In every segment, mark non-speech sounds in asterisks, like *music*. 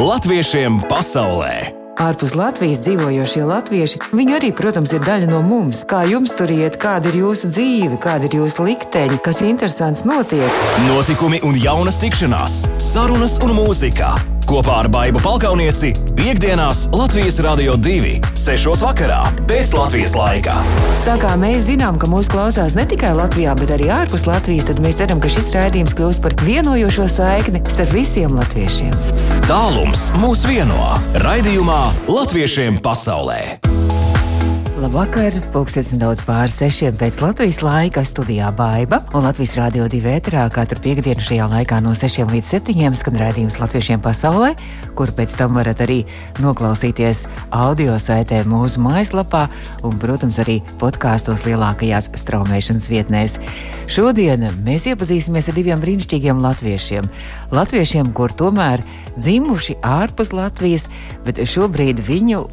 Latviešiem pasaulē! Ārpus Latvijas dzīvojošie latvieši, viņi arī, protams, ir daļa no mums. Kā jums tur iet, kāda ir jūsu dzīve, kāda ir jūsu likteņa, kas interesants notiek? Notikumi un jaunas tikšanās, sarunas un mūzika. Kopā ar Baibu Palkaunieci piekdienās Latvijas Rādio 2, 6. vakarā pēc Latvijas laika. Tā kā mēs zinām, ka mūsu klausās ne tikai Latvijā, bet arī ārpus Latvijas, tad mēs ceram, ka šis raidījums kļūs par vienojošo saikni starp visiem latviešiem. Tālums mūs vieno raidījumā Latviešiem pasaulē. Labvakar, pulkstenis daudz pāri sešiem pēc Latvijas laika studijā Baiva un Latvijas Rādio 2 ēterā katru piekdienu šajā laikā no 6 līdz 7 skan rādījums Latviešiem pasaulē, kur pēc tam varat arī noklausīties audio saitē mūsu mājaslapā un, protams, arī podkāstos lielākajās straumēšanas vietnēs. Šodien mēs iepazīsimies ar diviem brīnišķīgiem latviešiem. Latviešiem, kur tomēr dzimuši ārpus Latvijas, bet šobrīd viņu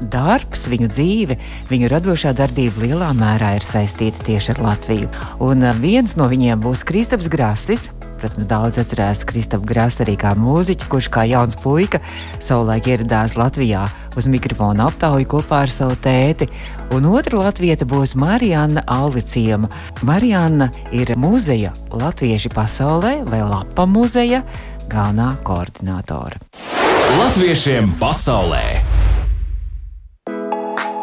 darbs, viņu dzīve, viņu radošā darbība lielā mērā ir saistīta tieši ar Latviju. Un uh, viens no viņiem būs Kristaps Grasis. Protams, daudz atcerās Kristapu Grasu arī kā mūziķi, kurš kā jauns puika savulaik ieradās Latvijā uz mikrofona aptauju kopā ar savu tēti. Un otra latvieta būs Marijana Auliciema. Marijana ir muzeja Latvieši pasaulē vai Lapa muzeja galvenā koordinātore. Latviešiem pasaulē!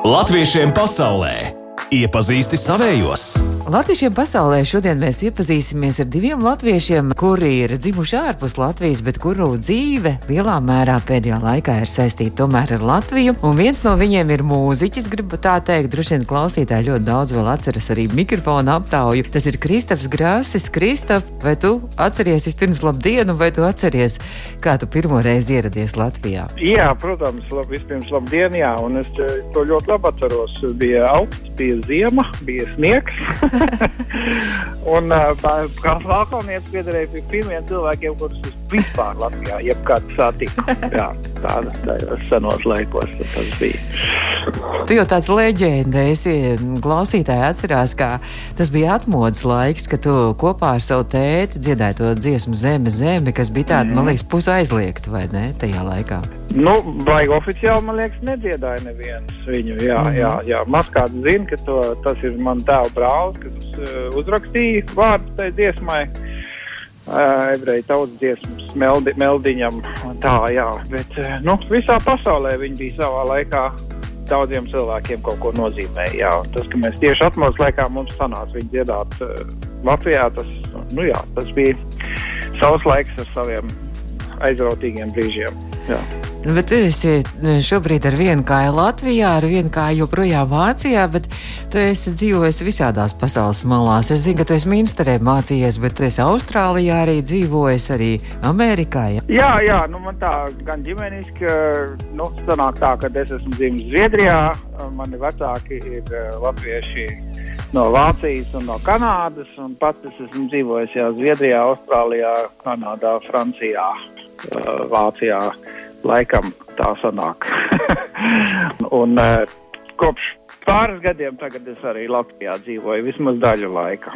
Latviešiem pasaulē! Iepazīsti savējos! Latviešiem pasaulē šodien mēs iepazīsimies ar diviem latviešiem, kuri ir dzimuši ārpus Latvijas, bet kuru dzīve lielā mērā pēdējā laikā ir saistīta tomēr ar Latviju. Un viens no viņiem ir mūziķis, gribu tā teikt, droši vien klausītāji ļoti daudz vēl atceras arī mikrofona aptauju. Tas ir Kristaps Grāsis. Kristap, vai tu atceries vispirms labdienu, vai tu atceries, kā tu pirmo reizi ieradies Latvijā? Jā, protams, lab, vispirms labdien, jā, un es eh, to ļoti labi atceros. Bija augsts, bija ziema, bija sniegs. *laughs* un uh, kā valkaunietis piederēja pie pirmiem cilvēkiem, kurus es vispār Latvijā jebkad satiku. *laughs* Jā, tāda, tādos senos laikos tas bija. Tu jau tāds leģenda esi, klausītāji atcerās, ka tas bija atmodas laiks, kad tu kopā ar savu tēti dziedāji to dziesmu Zeme, Zeme, kas bija tāda, mm. man liekas, pusaizliegta, vai ne, tajā laikā? Nu, vai oficiāli, man liekas, nedziedāja neviens viņu, jā, mm jā, jā. Maz kāds zina, ka to, tas ir man tēva brālis, kas uh, uzrakstīja vārdu tai dziesmai. Ebreju tautas dziesmas meldi, meldiņam. Tā, jā, bet nu, visā pasaulē viņi bija savā laikā daudziem cilvēkiem kaut ko nozīmēja. Jā. Tas, ka mēs tieši atmodas laikā mums sanāca viņu dziedāt uh, Latvijā, tas, nu, jā, tas bija savs laiks ar saviem aizrautīgiem brīžiem. Jā. Nu, bet tu esi e, šobrīd ar vienu kāju Latvijā, ar vienu kāju joprojām Vācijā, bet tu esi dzīvojis visādās pasaules malās. Es zinu, ka tu esi Minsterē mācījies, bet tu esi Austrālijā arī dzīvojis, arī Amerikā. Ja? Jā, jā, nu man tā gan ģimeniski, nu, sanāk tā, ka es esmu dzimis Zviedrijā, mani vecāki ir e, latvieši no Vācijas un no Kanādas, un pats es esmu dzīvojis jau Zviedrijā, Austrālijā, Kanādā, Francijā, Vācijā laikam tā sanāk. *laughs* un uh, kopš pāris gadiem tagad es arī Latvijā dzīvoju vismaz daļu laika.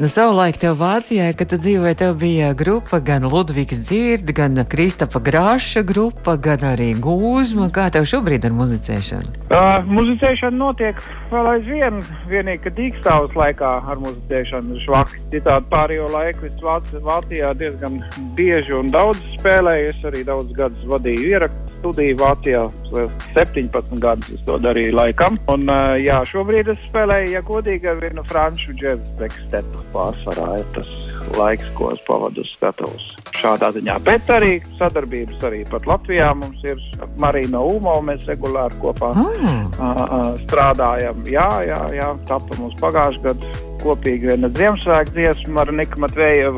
Nu, savulaik tev Vācijā, kad tu dzīvoji, tev bija grupa gan Ludvigs Dzird, gan Kristapa Grāša grupa, gan arī Gūzma. Kā tev šobrīd ar muzicēšanu? Uh, muzicēšana notiek vēl aizvien, vienīgi, ka dīkstāvus laikā ar muzicēšanu ir švaki. Citādi pārējo laiku es Vāc Vācijā diezgan bieži un daudz spēlēju, es arī daudz gadus vadīju ierakstus studiju Vācijā. 17 gadus es to darīju laikam. Un, jā, šobrīd es spēlēju, ja godīgi, vienu franču džēzu tekstetu pārsvarā. Ir tas laiks, ko es pavadu uz skatuves šādā ziņā. Bet arī sadarbības arī pat Latvijā mums ir Marina Umo, mēs regulāri kopā mm. uh, uh, strādājam. Jā, jā, jā, tapa mums pagājušajā gadā kopīgi viena Ziemassvētku dziesma ar Niku Matvēju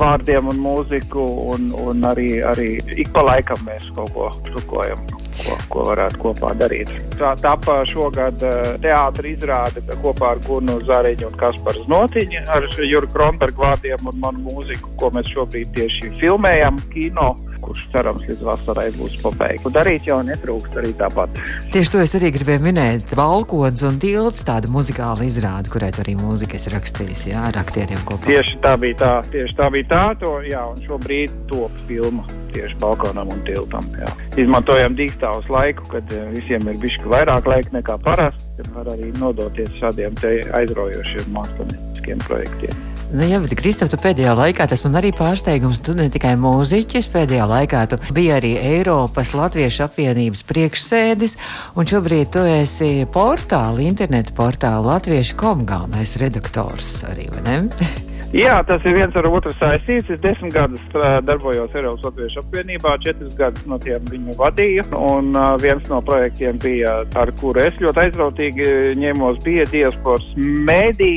vārdiem un mūziku, un, un arī, arī ik pa laikam mēs kaut ko trukojam, ko, ko varētu kopā darīt. Tā tapa šogad uh, teātra izrāde kopā ar Gunu Zariņu un Kasparu Znotiņu ar Juru Kronbergu vārdiem un manu mūziku, ko mēs šobrīd tieši filmējam kino kurš cerams līdz vasarai būs pabeigts. Darīt jau netrūkst arī tāpat. Tieši to es arī gribēju minēt. Balkons un tilts tāda muzikāla izrāde, kurai arī mūzika ir rakstījis, jā, ar aktieriem kopā. Tieši tā bija tā, tieši tā bija tā, to, jā, un šobrīd top filma tieši balkonam un tiltam. Jā. Izmantojam dīkstāvus laiku, kad eh, visiem ir bišķi vairāk laika nekā parasti, tad var arī nodoties šādiem aizraujošiem mākslinieciskiem projektiem. Nu, jā, bet Kristof, tu pēdējā laikā tas man arī pārsteigums. Tu ne tikai mūziķis, pēdējā laikā tu biji arī Eiropas Latviešu apvienības priekšsēdis, un šobrīd tu esi portāla, interneta portāla Latviešu kom galvenais redaktors arī, vai ne? *laughs* Jā, tas ir viens ar otru saistīts. Es desmit gadus darbojos Eiropas Latviešu apvienībā, četras gadus no tiem viņu vadīju. Un uh, viens no projektiem bija, ar kuru es ļoti aizrautīgi ņēmos, bija diasporas mēdī.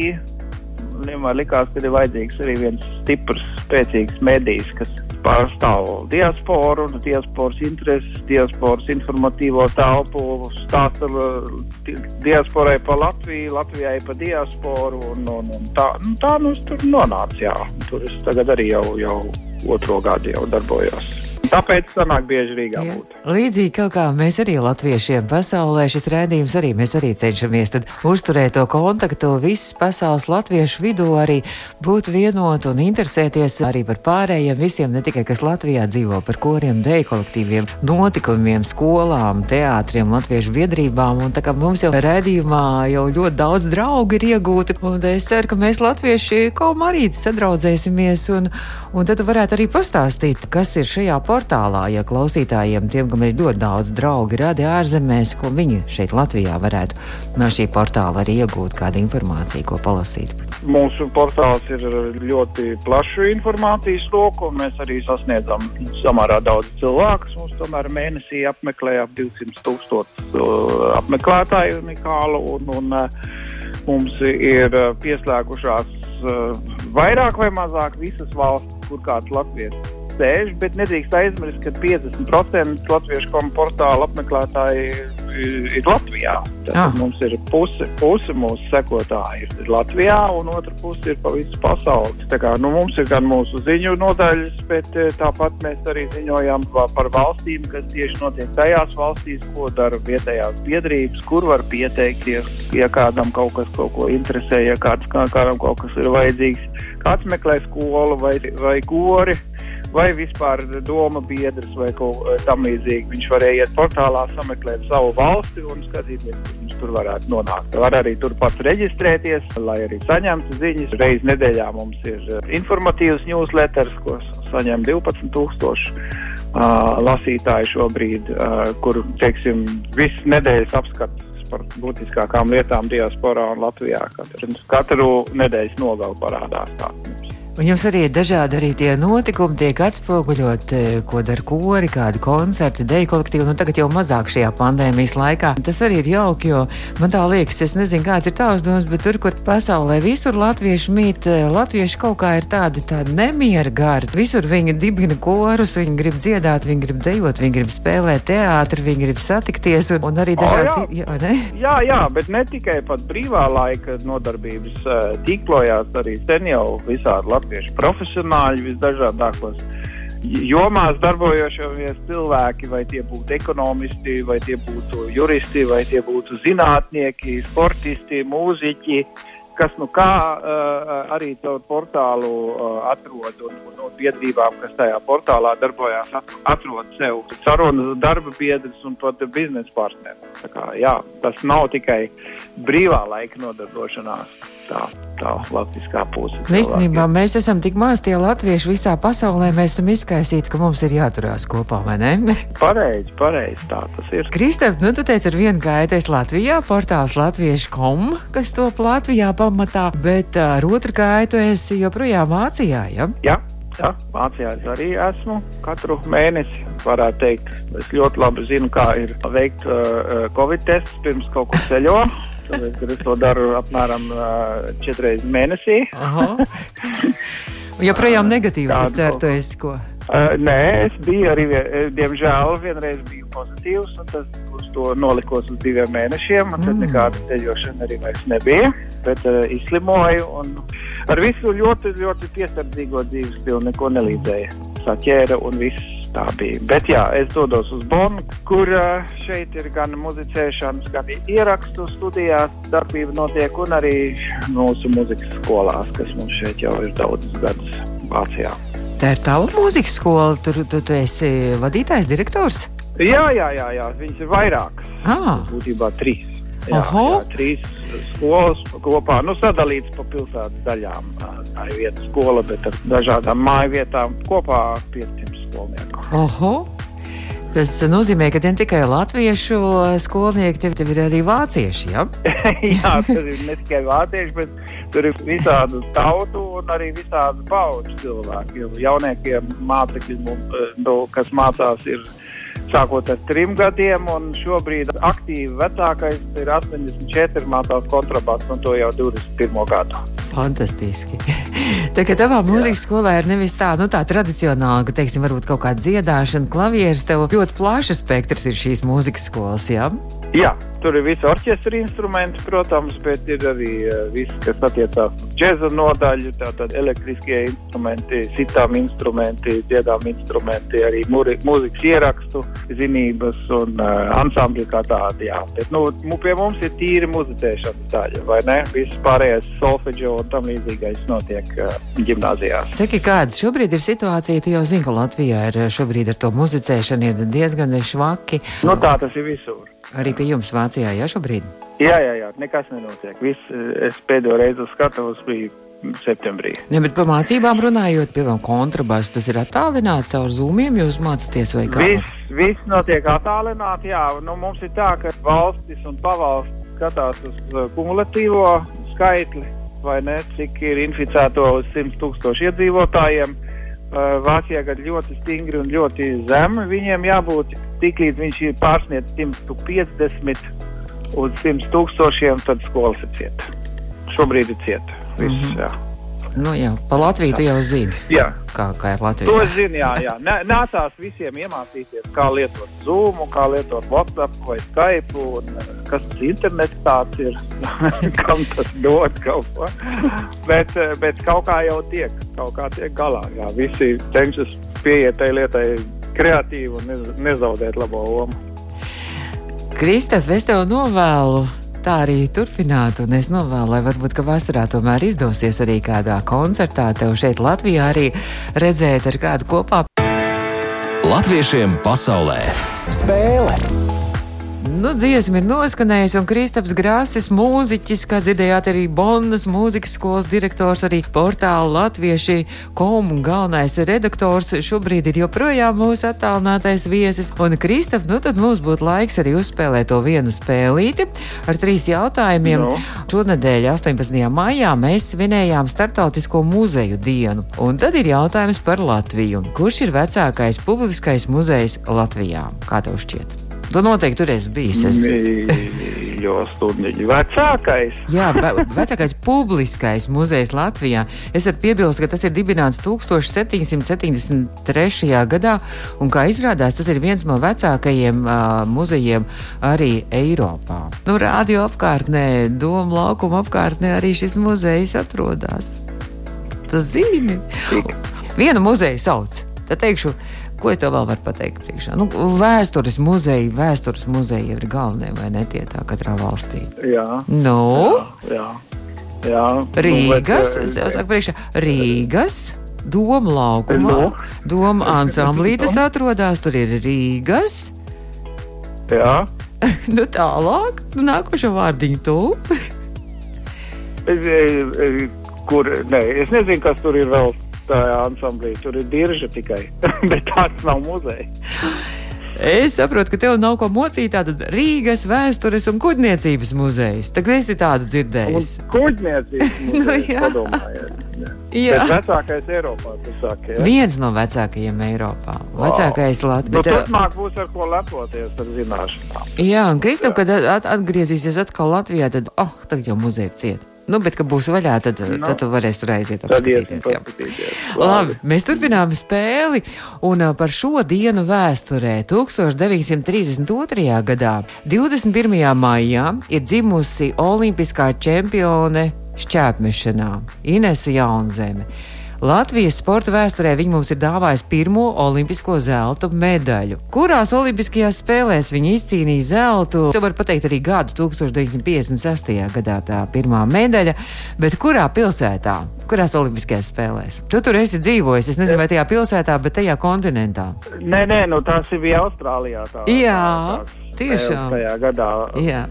Man likās, ka ir vajadzīgs arī viens stiprs, spēcīgs medijs, kas pārstāv diasporu, diasporas intereses, diasporas informatīvo telpu, stāsta diasporai pa Latviju, Latvijai pa diasporu. Un, un, un tā, nu, tā nu, tur nonāca. Jā. Tur es tagad arī jau, jau otro gadu jau darbojos. Tāpēc sanāk bieži Rīgā Jā. būt. Līdzīgi kaut kā mēs arī latviešiem pasaulē šis rēdījums arī mēs arī cenšamies tad uzturēt to kontaktu visas pasaules latviešu vidū arī būt vienot un interesēties arī par pārējiem visiem, ne tikai kas Latvijā dzīvo, par koriem, dēļ kolektīviem, notikumiem, skolām, teātriem, latviešu biedrībām. Un tā kā mums jau rēdījumā jau ļoti daudz draugi ir iegūti, un es ceru, ka mēs latvieši kaut arī sadraudzēsimies, un, un tad varētu arī pastāstīt, kas ir šajā portālā portālā, ja klausītājiem, tiem, kam ir ļoti daudz draugi radi ārzemēs, ko viņi šeit Latvijā varētu no šī portāla arī iegūt kādu informāciju, ko palasīt. Mūsu portāls ir ļoti plašu informācijas loku, un mēs arī sasniedzam samērā daudz cilvēku. Mums tomēr mēnesī apmeklē ap 200 tūkstoši uh, apmeklētāju unikālu, un, un uh, mums ir uh, pieslēgušās vairāk vai mazāk visas valstis, kur kāds latviešu sēž, bet nedrīkst aizmirst, ka 50% latviešu portāla apmeklētāji ir Latvijā. Tad ah. mums ir puse, puse mūsu sekotāji ir Latvijā, un otra puse ir pa visu pasauli. Tā kā, nu, mums ir gan mūsu ziņu nodaļas, bet eh, tāpat mēs arī ziņojam par valstīm, kas tieši notiek tajās valstīs, ko dara vietējās biedrības, kur var pieteikties, ja kādam kaut kas kaut ko interesē, ja kāds, kādam kaut kas ir vajadzīgs. Kāds meklē skolu vai, vai gori vai vispār doma biedrs vai kaut kā tamlīdzīga. Viņš varēja iet portālā, sameklēt savu valsti un skatīties, kur viņš tur varētu nonākt. Var arī turpat reģistrēties, lai arī saņemtu ziņas. Reiz nedēļā mums ir eh, informatīvs newsletters, ko saņem 12,000 uh, lasītāji šobrīd, uh, kur, teiksim, viss nedēļas apskats par būtiskākām lietām diasporā un Latvijā. Katru, katru nedēļas nogalu parādās tā. Un jums arī ir dažādi arī tie notikumi, tiek atspoguļot, e, ko dara kori, kādi koncerti, deju kolektīvi. Nu, tagad jau mazāk šajā pandēmijas laikā. Tas arī ir jauki, jo man tā liekas, es nezinu, kāds ir tavs domas, bet tur, kur pasaulē visur latvieši mīt, e, latvieši kaut kā ir tādi, tādi nemiera gari. Visur viņi dibina korus, viņi grib dziedāt, viņi grib dejot, viņi grib spēlēt teātri, viņi grib satikties un, un arī dažādi citi. Jā, ne? jā, jā, bet ne tikai pat brīvā laika nodarbības uh, tīklojās arī sen jau visādi latviešu profesionāļi visdažādākos jomās darbojošamies cilvēki, vai tie būtu ekonomisti, vai tie būtu juristi, vai tie būtu zinātnieki, sportisti, mūziķi, kas nu kā uh, arī caur portālu uh, atrod un, un biedrībām, kas tajā portālā darbojās, atrod sev sarunas darba biedrus un pat biznesa partnerus. Jā, tas nav tikai brīvā laika nodarbošanās tā, tā latviskā puse. Nu, īstenībā mēs esam tik maz tie latvieši visā pasaulē, mēs esam izkaisīti, ka mums ir jāturās kopā, vai ne? *laughs* pareizi, pareizi, tā tas ir. Kristēp, nu tu teici ar vienu gaitais Latvijā, portāls latviešu.com, kas top Latvijā pamatā, bet ar otru gaitu esi joprojām Vācijā, ja? Jā. Jā, Vācijā arī esmu katru mēnesi. Varētu teikt, es ļoti labi zinu, kā ir veikt uh, Covid tests pirms kaut kur ceļo. *laughs* Tāpēc, es to daru apmēram uh, četras reizes mēnesī. Joprojām negatīvs, es ceru, tu esi ko? Uh, nē, es biju arī, diemžēl, vienreiz biju pozitīvs, un tas uz to nolikos uz diviem mēnešiem, un tad mm. nekāda ceļošana arī vairs nebija, bet uh, izslimoju, un ar visu ļoti, ļoti piesardzīgo dzīves stilu neko nelīdzēja. Saķēra un viss tā bija. Bet jā, es dodos uz Bonu, kur uh, šeit ir gan muzicēšanas, gan ierakstu studijās darbība notiek, un arī mūsu muzikas skolās, kas mums šeit jau ir daudzus gadus Vācijā. Tā ir tava mūzikas skola, tur tu, tu esi vadītājs, direktors? Jā, jā, jā, jā. viņas ir vairākas. Ah. Būtībā trīs. Jā, Oho. jā, trīs skolas kopā, nu, sadalītas pa pilsētas daļām. Tā ir viena skola, bet ar dažādām māju vietām kopā 500 skolnieku. Oho! Tas nozīmē, ka ne tikai latviešu skolnieki, tev, tev ir arī vācieši. Ja? *laughs* jā, tur ir ne tikai vācieši, bet tur ir visādu tautu un arī visādu pauģu cilvēki. Jo jauniekiem mācekļi, eh, nu, kas mācās, ir sākot ar trim gadiem, un šobrīd aktīvi vecākais ir 84 mācās kontrabasu, un to jau 21 gadu. Fantastiski. *laughs* Tā kā tavā mūzikas skolā ir nevis tā, nu, tā tradicionāla, ka, teiksim, varbūt kaut kāda dziedāšana, klavieres, tev ļoti plašs spektrs ir šīs mūzikas skolas, jā? Jā, tur ir visi orķestra instrumenti, protams, bet ir arī uh, viss, kas attiecās uz džēza nodaļu, tātad elektriskie instrumenti, sitām instrumenti, dziedām instrumenti, arī mūri, mūzikas ierakstu zinības un uh, ansambļi kā tādi, jā. Bet, nu, pie mums ir tīri muzicēšanas daļa, vai ne? Viss pārējais solfeģo un tam līdzīgais notiek uh, ģimnāzijās. Saki, kāda šobrīd ir situācija? Tu jau zini, ka Latvijā ir šobrīd ar to muzicēšanu ir diezgan švaki. Nu, tā tas ir visur. Arī pie jums Vācijā, jā, šobrīd? Jā, jā, jā, nekas nenotiek. Viss, uh, es pēdējo reizi uz skatuves biju septembrī. Ne, bet par mācībām runājot, piemēram, kontrabass, tas ir attālināts caur zūmiem, jūs mācāties vai kā? Viss, viss notiek attālināti. Jā, nu, mums ir tā, ka valstis un pavalstis skatās uz uh, kumulatīvo skaitli, vai ne, cik ir inficēto uz 100 tūkstošu iedzīvotājiem. Uh, Vācijā gan ļoti stingri un ļoti zemi viņiem jābūt. Tiklīdz viņš ir pārsniedz 150 uz 100 tūkstošiem, tad skolas ir cieta. Šobrīd ir cieta. Viss, mm -hmm. jā. Nu, jā, pa Latviju tu jau zini, jā, kā, kā ir To Latvija. es zinu, jā, jā. Nē, nācās visiem iemācīties, kā lietot Zoom, kā lietot WhatsApp vai Skype, un eh, kas tas internets tāds ir, *laughs* kam tas dod kaut ko. Bet, eh, bet kaut kā jau tiek, kaut kā tiek galā. Jā. Visi cenšas pieiet tai lietai kreatīvi un nez- nezaudēt labo lomu. Kristef, es tev novēlu. Tā arī turpināt, un es novēlu, lai varbūt ka vasarā tomēr izdosies arī kādā koncertā tev šeit Latvijā arī redzēt ar kādu kopā. Latviešiem pasaulē spēle! Nu, dziesma ir noskanējusi, un Kristaps Grāsis, mūziķis, kā dzirdējāt, arī Bonnas mūzikas skolas direktors, arī portāla latvieši komu galvenais redaktors, šobrīd ir joprojām mūsu attālinātais viesis. Un Kristap, nu tad mums būtu laiks arī uzspēlēt to vienu spēlīti ar trīs jautājumiem. Nu. Šonadēļ, 18. maijā, mēs svinējām Startautisko muzeju dienu. Un tad ir jautājums par Latviju. Kurš ir vecākais publiskais muzejs Latvijā? Kā tev šķiet? Tu noteikti tur esi bijis. Es... Mīļo stundiņu. Vecākais. Jā, ve- vecākais publiskais muzejs Latvijā. Es varu piebilst, ka tas ir dibināts 1773. gadā, un kā izrādās, tas ir viens no vecākajiem uh, muzejiem arī Eiropā. Nu, radio apkārtnē, Doma laukuma apkārtnē arī šis muzejs atrodas. Tas zini. Vienu muzeju sauc. Tad teikšu, ko es tev vēl varu pateikt priekšā. Nu, vēstures muzeja, vēstures muzeja jau ir galvenie vai ne tie tā katrā valstī. Jā. Nu, Jā. Jā. Rīgas, Nu, bet, es tev saku priekšā, Rīgas. Doma laukumā, Nu? Doma ansamblī tas atrodas. Tur ir Rīgas. Jā. *laughs* Nu, tālāk, nu, nākošo vārdiņu tu. Es, e, e, kur, nē, es nezinu, kas tur ir vēl tajā ansamblī. Tur ir dirža tikai, *laughs* bet tāds nav muzejs. Es saprotu, ka tev nav ko mocīt. Tātad Rīgas vēstures un kuģniecības muzejs. Tagad esi tādu Un dzirdējis. kuģniecības *laughs* Nu, muzejs, jā. padomājiet. *laughs* Jā. Bet vecākais Eiropā, tas saka, jā. Viens no vecākajiem Eiropā. Vecākais Nu, Latvijas. turpmāk būs ar ko lepoties ar zināšanām. Jā, un Kristap, kad at atgriezīsies atkal Latvijā, tad, oh, tagad jau muzeja cieta. Nu, bet, kad būs vaļā, tad, no. tad tu varēsi tur aiziet. Labi, mēs turpinām spēli, un par šo dienu vēsturē 1932. gadā, 21. maijā, ir dzimusi olimpiskā čempione šķērsmešanā Inese Jaunzeme. Latvijas sporta vēsturē viņi mums ir dāvājis pirmo olimpisko zelta medaļu. Kurās olimpiskajās spēlēs viņi izcīnīja zeltu? Te var pateikt arī gadu 1956. gadā tā pirmā medaļa, bet kurā pilsētā? Kurās olimpiskajās spēlēs? Tu tur esi dzīvojis, es nezinu, vai tajā pilsētā, bet tajā kontinentā. Nē, nē, nu tās bija Austrālijā. Tā, Jā. tā, Tiešām. Tajā gadā. Jā.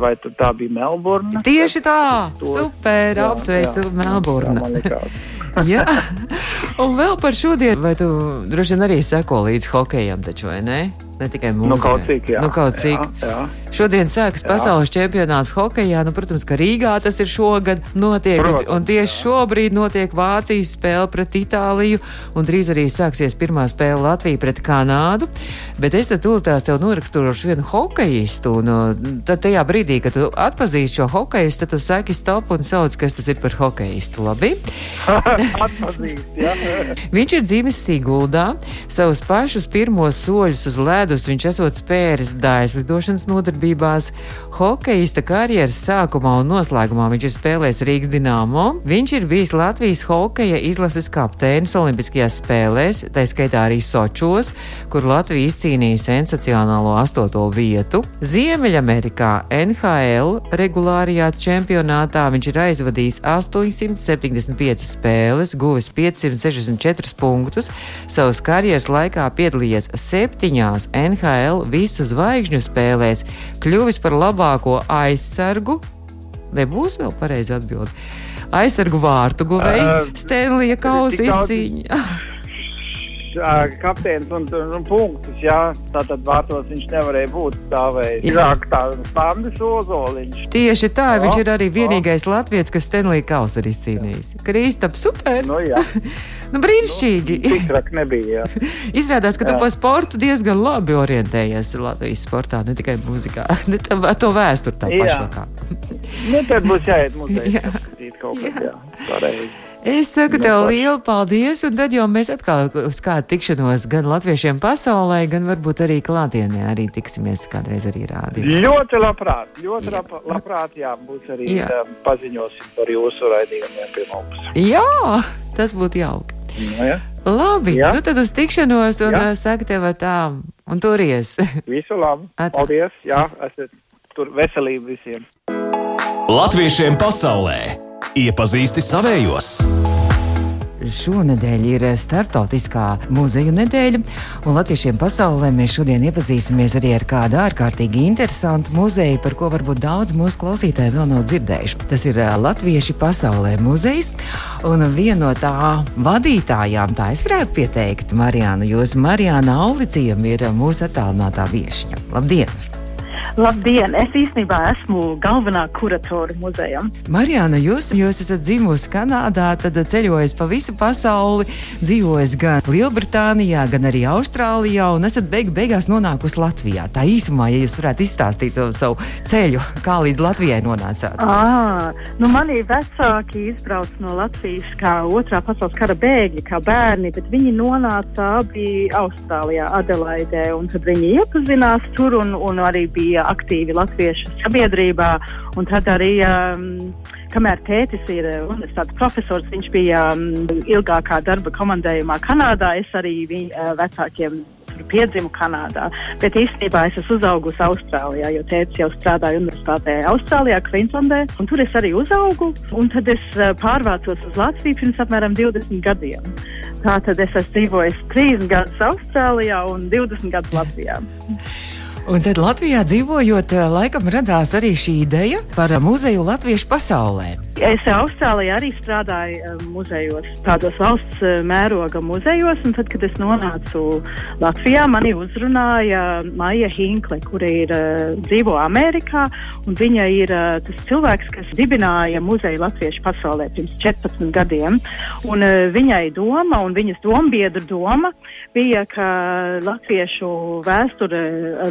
Vai tā bija Melburna? Tieši tā! To- Super! Jā, Apsveicu. Melburnu! Jā, man likās. Jā, un vēl par šodienu, vai tu droši vien arī seko līdz hokejam, taču vai ne? Ne tikai mūzikai. Nu, kaut cik, jā. Nu, kaut cik. Jā, jā. Šodien sākas pasaules čempionāts hokejā. Nu, protams, ka Rīgā tas ir šogad notiek. Protams, un, un tieši šobrīd notiek Vācijas spēle pret Itāliju, un drīz arī sāksies pirmā spēle Latvija pret Kanādu. Bet es tad tūlītās tev noraksturošu vienu hokejistu, un uh, tad tajā brīdī, kad tu atpazīsti šo hokejistu, tad tu saki stop un sauc, kas tas ir par hokejistu. Labi? *laughs* Atpazīst, jā. Viņš ir dzimis Siguldā, savus pašus pirmos soļus uz ledus viņš esot spēris dājas lidošanas nodarbībās. Hokejista karjeras sākumā un noslēgumā viņš ir spēlējis Rīgas Dienāmo. Viņš ir bijis Latvijas hokeja izlases kapteinis Olimpiskajās spēlēs, tā skaitā arī Sočos, kur Latvija izcīnīja sensacionālo astoto vietu. Ziemeļamerikā NHL regulārajā čempionātā viņš ir aizvadījis 875 spēles, guvis 564 punktus. Savas karjeras laikā piedalījies septiņās NHL visu zvaigžņu spēlēs, kļuvis par labāko aizsargu. Nebūs vēl pareizi atbildēt. Aizsargu vārtu guvēju, uh, Stēlija kausa izcīņa. Kapteinis un, un, un punktus, jā. Tātad vārtos viņš nevarēja būt stāvējis. Izāk tā Standis Ozoliņš. Tieši tā, Jā, viņš ir arī jā. vienīgais latviečs, kas Stēlija kausa ir izcīnījis. Kristap, super! Nu, jā. *laughs* Nu, brīnišķīgi! Traki nebija, jā. *laughs* Izrādās, ka tu Jā. par sportu diezgan labi orientējies Latvijas sportā, ne tikai mūzikā, *laughs* ne tā- ar to vēsturi tā Jā. pašvakā. Nu, tad būs jāiet muzejā, *laughs* Jā. paskatīt kaut jā. Pareizi. Es saku Nu, tev lielu paldies, un tad jau mēs atkal uz kādu tikšanos gan latviešiem pasaulē, gan varbūt arī klātienē arī tiksimies kādreiz arī rādi. Ļoti labprāt, ļoti lab, labprāt, jā, būs arī Jā. jā. paziņosim par jūsu raidījumiem pie mums. Jā, tas būtu jauki. Nu, jā. Labi, Jā. nu tad uz tikšanos, un Jā. uh, saku tev tā, un turies. *laughs* Visu labu. Atā. Paldies, jā, esat tur veselību visiem. Latviešiem pasaulē iepazīsti savējos. Šonadēļ ir starptautiskā muzeja nedēļa, un latviešiem pasaulē mēs šodien iepazīsimies arī ar kādu ārkārtīgi interesantu muzeju, par ko varbūt daudz mūsu klausītāji vēl nav dzirdējuši. Tas ir ā, Latvieši pasaulē muzejs, un viena no tā vadītājām, tā es varētu pieteikt, Marijāna, jūs Marijāna Aulicījam ir mūsu attālinātā viešņa. Labdien! Labdien! Es īstenībā esmu galvenā kuratore muzejam. Marijāna, jūs, jūs esat dzimusi Kanādā, tad ceļojis pa visu pasauli, dzīvojis gan Lielbritānijā, gan arī Austrālijā, un esat beig beigās nonākusi Latvijā. Tā īsumā, ja jūs varētu izstāstīt to savu ceļu, kā līdz Latvijai nonācāt. À, nu mani vecāki izbrauca no Latvijas kā otrā pasaules kara bēgļi, kā bērni, bet viņi nonāca abi Austrālijā, Adelaidē, un tad viņi iepazinās tur un, un arī bija aktīvi latviešu sabiedrībā. Tad arī, um, kamēr tētis ir universitātes profesors, viņš bija um, ilgākā darba komandējumā Kanādā, es arī viņa uh, vecākiem piedzimu Kanādā. Bet īstenībā es esmu uzaugusi Austrālijā, jo tēvs jau strādāja universitātē Austrālijā, Kvīnslandē. un Tur es arī uzaugu. Tad es uh, pārvācos uz Latviju pirms apmēram 20 gadiem. Tātad es esmu dzīvojis 30 gadus Austrālijā un 20 gadus Latvijā. Un tad Latvijā dzīvojot, eh, laikam radās arī šī ideja par muzeju Latviešu pasaulē. Es Austrālijā arī strādāju eh, muzejos, tādos valsts eh, mēroga muzejos, tad, kad es nonācu Latvijā, mani uzrunāja Maija Hinkle, kur ir dzīvo Amerikā, viņa ir tas cilvēks, kas dibināja muzeju Latviešu pasaulē pirms 14 gadiem, un viņai doma, un viņas dombiedru doma bija, ka latviešu vēsture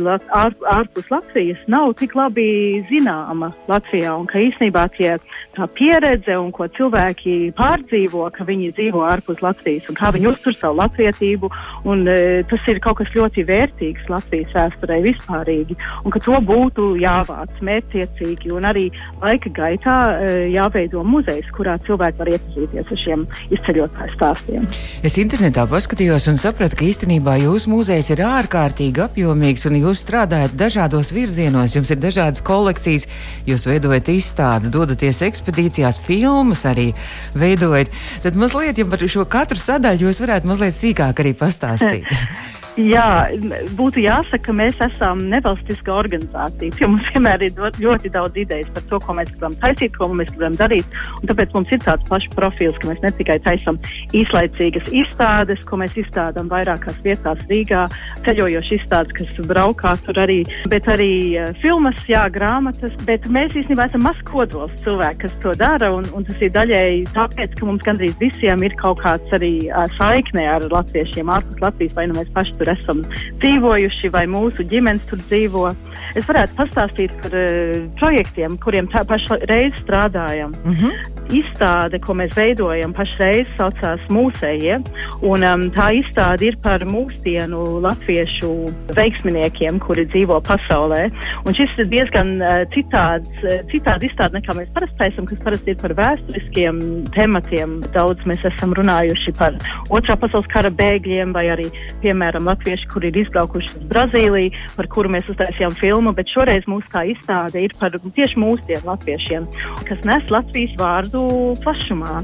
lat, ār, ārpus Latvijas nav tik labi zināma Latvijā, un ka īsnībā tie tā pieredze un ko cilvēki pārdzīvo, ka viņi dzīvo ārpus Latvijas un kā viņi uztur savu latvietību. Un, uh, tas ir kaut kas ļoti vērtīgs Latvijas vēsturē vispārīgi, un ka to būtu jāvāc mērķtiecīgi un arī laika gaitā uh, jāveido muzejs, kurā cilvēki var iepazīties ar šiem izceļotāju stāstiem. Es internetā paskatījos un sapratu, ka īstenībā jūsu muzejs ir ārkārtīgi apjomīgs un jūs strādājat dažādos virzienos. Jums ir dažādas kolekcijas, jūs veidojat izstādes, dodaties ekspedīcijās, filmas arī veidojat. Tad mazliet, ja par šo katru sadaļu jūs varētu mazliet sīkāk arī pastāstīt. *laughs* Jā, būtu jāsaka, ka mēs esam nevalstiska organizācija. Ja mums vienmēr ir ļoti daudz idejas par to, ko mēs gribam taisīt, ko mēs gribam darīt. Tāpēc mums ir tāds pašs profils, ka mēs ne tikai taisām īslaicīgas izstādes, ko mēs izstādām vairākās vietās Rīgā, ceļojošas izstādes, kas braukā tur arī, bet arī uh, filmas, jā, grāmatas. Bet mēs īstenībā esam maz kodols cilvēki, kas to dara, un, un tas ir daļēji tāpēc, ka mums gandrīz visiem ir kaut kāds arī uh, saikne ar latviešiem ārpus Latvijas, vai nu mēs paši tur tur esam dzīvojuši, vai mūsu ģimenes tur dzīvo. Es varētu pastāstīt par uh, projektiem, kuriem pašreiz strādājam. Mm -hmm. Izstāde, ko mēs veidojam, pašreiz saucās Mūsējie, un um, tā izstāde ir par mūsdienu latviešu veiksminiekiem, kuri dzīvo pasaulē. Un šis ir diezgan uh, citāds, uh, citādi izstāde nekā mēs parasti taisam, kas parasti ir par vēsturiskiem tematiem. Daudz mēs esam runājuši par otrā pasaules kara bēgļiem vai arī, piemēram, latvieši, kur ir izbraukuši uz Brazīliju, par kuru mēs uztaisījām filmu, bet šoreiz mūsu tā izstāde ir par tieši mūsdienu latviešiem, kas nes Latvijas vārdu plašumā.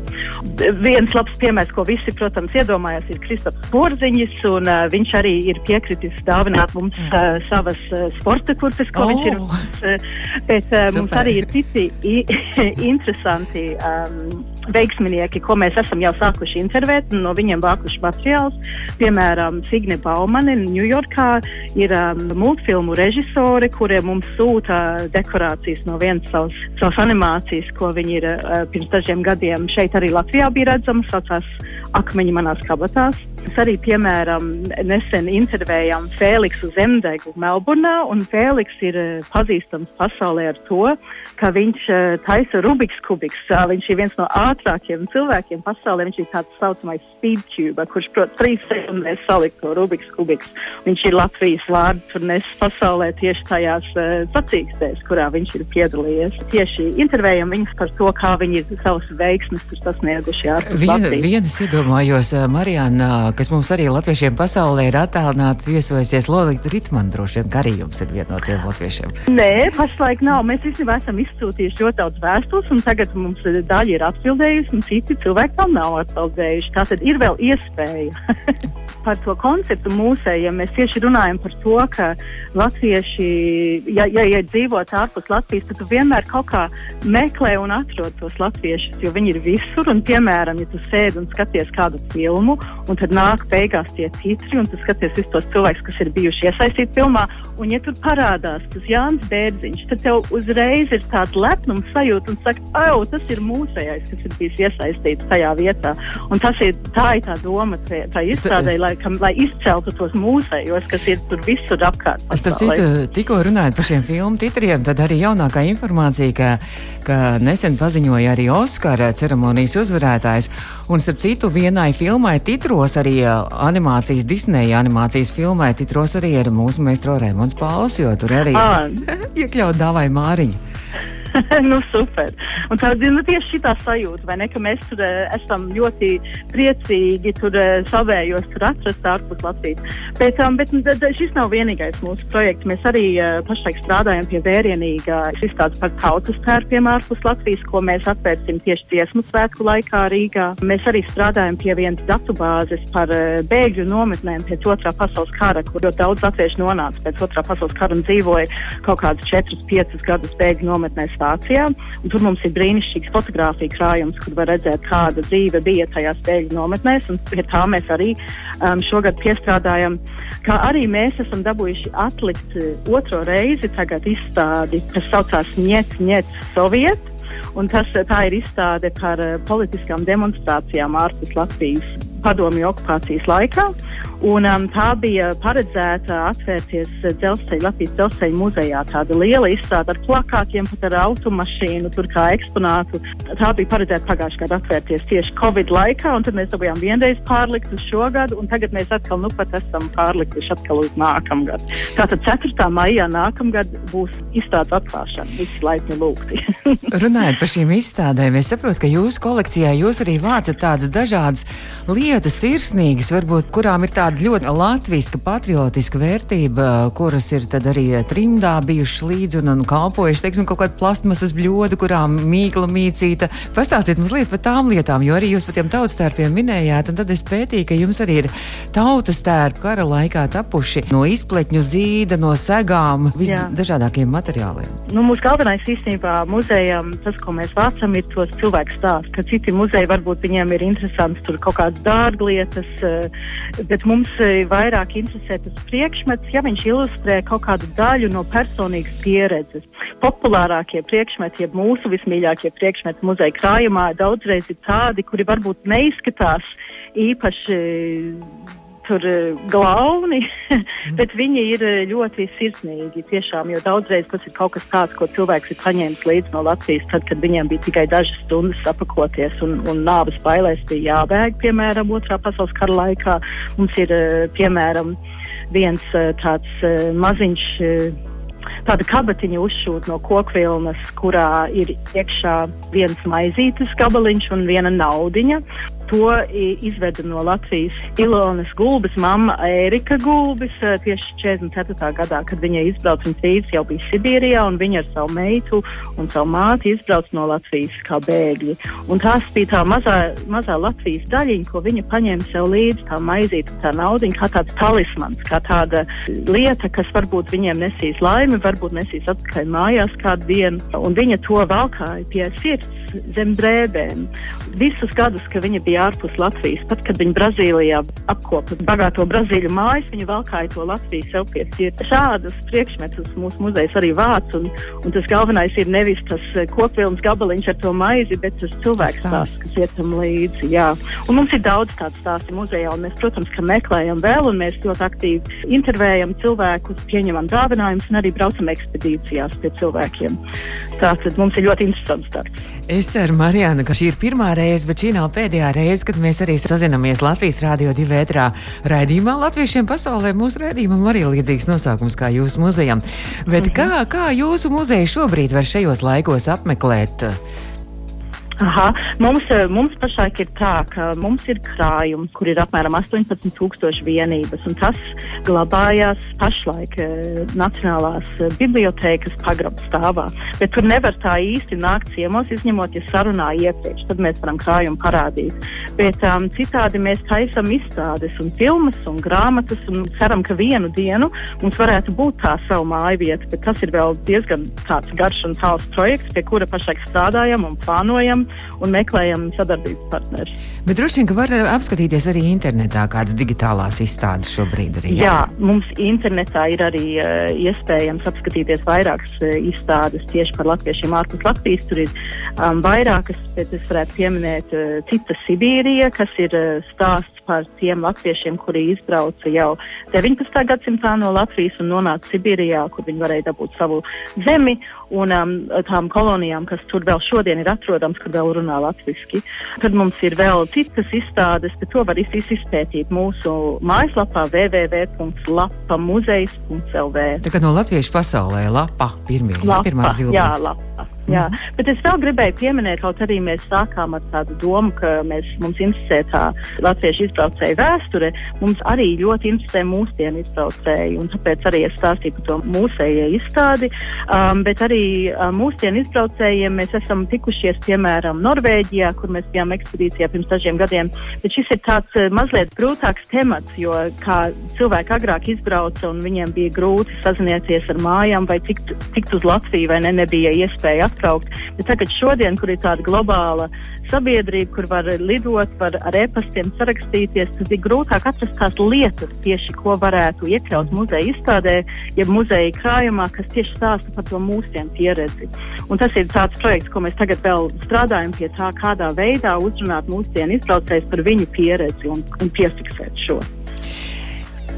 Viens labs piemērs, ko visi, protams, iedomājās, ir Kristaps Porziņš, un uh, viņš arī ir piekritis dāvināt mums uh, savas uh, sporta kurpes, ko oh. viņš ir. Uh, bet uh, mums arī ir citi *laughs* interesanti. Um, veiksminieki, ko mēs esam jau sākuši intervēt, no viņiem vākuši materiālus. Piemēram, Signe Baumane, Ņujorkā ir um, multfilmu režisori, kuriem mums sūta dekorācijas no vienas savas, savas animācijas, ko viņi ir uh, pirms dažiem gadiem šeit arī Latvijā bija redzama, saucās Akmeņi manās kabatās. Mēs arī, piemēram, nesen intervējām Fēliksu Zemdegu Melburnā, un Fēliks ir uh, pazīstams pasaulē ar to, ka viņš uh, taisa Rubiks kubiks. Viņš ir viens no ātrākiem cilvēkiem pasaulē. Viņš ir tāds saucamais speedtube, kurš, protams, trīs sekundēs salikt to Rubiks kubiks. Viņš ir Latvijas vārdu turnes pasaulē tieši tajās uh, sacīkstēs, kurā viņš ir piedalījies. Tieši intervējam viņus par to, kā viņi ir savas veiksmes sasnieguši ārpus Vien, Latvijas. Vienas iedomājos, Marijāna, kas mums arī latviešiem pasaulē ir attēlināta, viesojusies Lolita Ritman, droši vien, ka arī jums ir viena no tiem latviešiem. Nē, pašlaik nav. Mēs īstenībā esam izsūtījuši ļoti daudz vēstules, un tagad mums daļa ir atbildējusi, un citi cilvēki tam nav atbildējuši. Tā tad ir vēl iespēja. *laughs* par to konceptu mūsējiem mēs tieši runājam par to, ka latvieši, ja, ja, ja dzīvot ārpus Latvijas, tad vienmēr kaut kā meklē un atrod tos latviešus, jo viņi ir visur. Un, piemēram, ja tu sēdi un skaties kādu filmu, un tad nāk beigās tie titri, un tu skaties visus tos cilvēkus, kas ir bijuši iesaistīti filmā, un ja tur parādās tas Jānis Bērziņš, tad tev uzreiz ir tāds lepnums sajūta un saka, oh, tas ir mūsējais, kas ir bijis iesaistīts tajā vietā. Un tas ir tā, ir tā doma, tā, tā izstrādē, lai, kam, lai izceltu tos mūsējos, kas ir tur visur apkārt. Starp citu, tikko runājot par šiem filmu titriem, tad arī jaunākā informācija, ka, ka nesen paziņoja arī Oskara ceremonijas uzvarētājs. Un starp citu, vienai filmai titros arī animācijas, Disneja animācijas filmai titros arī ir mūsu meistro Rēmons Pauls, jo tur arī *laughs* iekļaut dāvai Māriņu. *laughs* nu, super. Un tā ir nu, tieši šī sajūta, ne, ka mēs tur uh, esam ļoti priecīgi tur uh, savējos tur atrast ārpus Latvijas. Bet, um, bet d, šis nav vienīgais mūsu projekts. Mēs arī uh, pašlaik strādājam pie vērienīgā izstādes par tautas tērpiem ārpus Latvijas, ko mēs atvērsim tieši dziesmu svētku laikā Rīgā. Mēs arī strādājam pie vienas datubāzes par uh, bēgļu nometnēm pēc otrā pasaules kara, kur ļoti daudz latviešu nonāca pēc otrā pasaules kara un dzīvoja kaut kādus 4-5 gadus bēgļu nometnēs stācijā. Tur mums ir brīnišķīgs fotografija krājums, kur var redzēt, kāda dzīve bija tajās bēgļu nometnēs. Pie tā mēs arī um, šogad piestrādājam. Kā arī mēs esam dabūjuši atlikt uh, otro reizi izstādi, kas saucās Niet, Niet, Soviet. Un tas, tā ir izstāde par uh, politiskām demonstrācijām ārpus Latvijas padomju okupācijas laikā. Un, um, tā bija paredzēta atvērties dzelzceļa, Latvijas dzelzceļa muzejā. Tāda liela izstāde ar plakātiem, pat ar automašīnu, tur kā eksponātu. Tā bija paredzēta pagājušajā gadā atvērties tieši Covid laikā, un tad mēs dabūjām vienreiz pārlikt uz šo gadu, un tagad mēs atkal nu pat esam pārlikuši atkal uz nākamgad. Tātad 4. maijā nākamgad būs izstādes atklāšana. Visi laipni lūgti. *laughs* Runājot par šīm izstādēm, es saprotu, ka jūsu kolekcijā jūs arī vācat tādas dažādas lietas, sirsnīgas, varbūt kurām ir tāda ļoti latviska, patriotiska vērtība, kuras ir arī trimdā bijušas līdzi un, un kalpojušas, teiksim, kaut kāda plastmasas bļoda, kurām mīkla mīcīta. Pastāstiet mazliet par tām lietām, jo arī jūs par tiem tautstērpiem minējāt, un tad es pētīju, ka jums arī ir tautas tērpi kara laikā tapuši no izpletņu zīda, no segām, visdažādākiem materiāliem. Nu, mūsu galvenais īstenībā muzejam, tas, ko mēs vācam, ir tos cilvēku stāsts, ka citi muzeji varbūt viņiem ir interesants tur kaut kādas dārglietas, eh, bet mums eh, vairāk interesē tas priekšmets, ja viņš ilustrē kaut kādu daļu no personīgas pieredzes. Populārākie priekšmeti, jeb mūsu vismīļākie priekšmeti muzeja krājumā, daudzreiz ir tādi, kuri varbūt neizskatās īpaši tur eh, glauni, *laughs* bet viņi ir eh, ļoti sirsnīgi. Tiešām, jo daudzreiz tas ir kaut kas tāds, ko cilvēks ir paņēmis līdzi no Latvijas, tad, kad viņiem bija tikai dažas stundas apakoties un, un nāves bailēs bija jābēg, piemēram, otrā pasaules kara laikā. Mums ir, eh, piemēram, viens tāds maziņš tāda kabatiņa uzšūt no kokvilnas, kurā ir iekšā viens maizītes gabaliņš un viena naudiņa. To izveda no Latvijas Ilonas Gulbis, mamma Ērika Gulbis, tieši 44. gadā, kad viņa izbrauca un trīs jau bija Sibīrijā, un viņa ar savu meitu un savu māti izbrauca no Latvijas kā bēgļi. Un tās bija tā mazā, mazā Latvijas daļiņa, ko viņa paņēma sev līdzi, tā maizīte, tā naudiņa, kā tāds talismans, kā tāda lieta, kas varbūt viņiem nesīs laimi, varbūt nesīs atpakaļ mājās kādu dienu, un viņa to valkāja pie sirds zem drēbēm. Visus gadus, kad viņa bija bija ārpus Latvijas. Pat, kad viņi Brazīlijā apkopa bagāto Brazīļu mājas, viņi valkāja to Latviju sev pie sirds. Šādus priekšmetus mūsu muzejs arī vāc, un, un tas galvenais ir nevis tas eh, kokvilns gabaliņš ar to maizi, bet tas cilvēks stāsts, kas iet tam līdzi. Jā. Un mums ir daudz tādu stāstu muzejā, un mēs, protams, ka meklējam vēl, un mēs ļoti aktīvi intervējam cilvēkus, pieņemam dāvinājumus un arī braucam ekspedīcijās pie cilvēkiem. Tātad mums ir ļoti interesants darbs. Es ceru, Marijāna, ka šī ir pirmā reize, bet šī nav pēdējā reize, kad mēs arī sazināmies Latvijas Rādio 2 vētrā raidījumā. Latviešiem pasaulē mūsu raidījumam arī līdzīgs nosaukums kā jūsu muzejam. Bet mm -hmm. kā, kā jūsu muzeja šobrīd var šajos laikos apmeklēt? Aha. Mums, eh, mums pašlaik ir tā, ka mums ir krājums, kur ir apmēram 18,000 vienības, tas glabājās pašlaik eh, Nacionālās eh, bibliotēkas pagrabstāvā. Bet tur nevar tā īsti nākt ciemos, izņemot, ja sarunā iepriekš, tad mēs varam krājumu parādīt. Bet um, citādi mēs taisam izstādes un filmas un grāmatas, un ceram, ka vienu dienu mums varētu būt tā savu māju vieta, bet tas ir vēl diezgan garš un tāls projekts, pie kura pašlaik strādājam un plānojam un meklējam sadarbības partnerus. Bet droši vien, ka var apskatīties arī internetā kādas digitālās izstādes šobrīd. Arī, jā? jā, mums internetā ir arī uh, iespējams apskatīties vairākas uh, izstādes tieši par latviešiem ārpus Latvijas. Tur ir um, vairākas, bet es varētu pieminēt uh, Cita Sibīrija, kas ir uh, stāsts par tiem latviešiem, kuri izbrauca jau 19. gadsimtā no Latvijas un nonāca Sibīrijā, kur viņi varēja dabūt savu zemi un um, tām kolonijām, kas tur vēl šodien ir atrodams, kur vēl runā latviski. Tad mums ir vēl citas izstādes, bet to var izpētīt mūsu mājaslapā www.lapamuzejs.lv. Tā kā no latviešu pasaulē lapa pirmie, lapa, pirmā zilbītes. Jā, lapa. Jā, mm. bet es vēl gribēju pieminēt, kaut arī mēs sākām ar tādu domu, ka mēs, mums interesē tā latviešu izbraucēju vēsture. Mums arī ļoti interesē mūsdienu izbraucēji, un tāpēc arī es stāstīju par to mūsējie izstādi. Um, bet arī um, mūsdienu izbraucējiem mēs esam tikušies, piemēram, Norvēģijā, kur mēs bijām ekspedīcijā pirms dažiem gadiem. Bet šis ir tāds uh, mazliet grūtāks temats, jo kā cilvēki agrāk izbrauca un viņiem bija grūti sazināties ar mājām vai tikt, tikt uz Latviju vai ne, nebija iespēja atbraukt. Bet tagad šodien, kur ir tāda globāla sabiedrība, kur var lidot, var ar e-pastiem sarakstīties, tad ir grūtāk atrast tās lietas tieši, ko varētu iekļaut muzeja izstādē, ja muzeja krājumā, kas tieši stāsta par to mūsdienu pieredzi. Un tas ir tāds projekts, ko mēs tagad vēl strādājam pie tā, kādā veidā uzrunāt mūsdienu izbraucējus par viņu pieredzi un, un piefiksēt šo.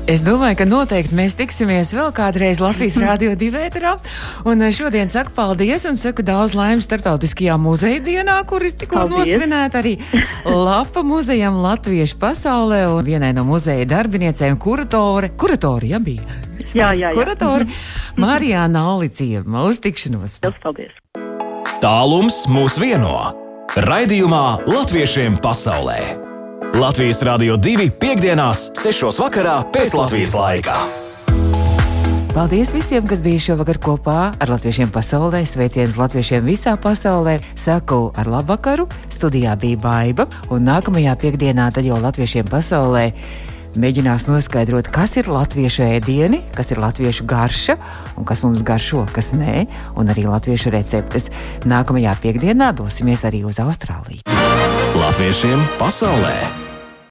Es domāju, ka noteikti mēs tiksimies vēl kādreiz Latvijas *laughs* Rādio divētrā. Un eh, šodien saku paldies un saku daudz laimes starptautiskajā muzeja dienā, kur ir tikko nosvinēta arī *laughs* lapa muzejam Latviešu pasaulē un vienai no muzeja darbiniecēm kuratore. Kuratore, ja bija? Jā, jā, jā. Kuratore *laughs* Marijāna Alicīma uz tikšanos. Paldies! Tālums mūs vieno. Raidījumā Latviešiem pasaulē. Latvijas Rādio 2 piekdienās, 6. vakarā pēc Latvijas laika. Paldies visiem, kas bija šovakar kopā ar latviešiem pasaulē. Sveiciens latviešiem visā pasaulē. Saku ar labvakaru. Studijā bija Baiva, un nākamajā piekdienā tad jau latviešiem pasaulē mēģinās noskaidrot, kas ir latviešu ēdieni, kas ir latviešu garša un kas mums garšo, kas nē, un arī latviešu receptes. Nākamajā piekdienā dosimies arī uz Austrāliju. Latviešiem pasaulē!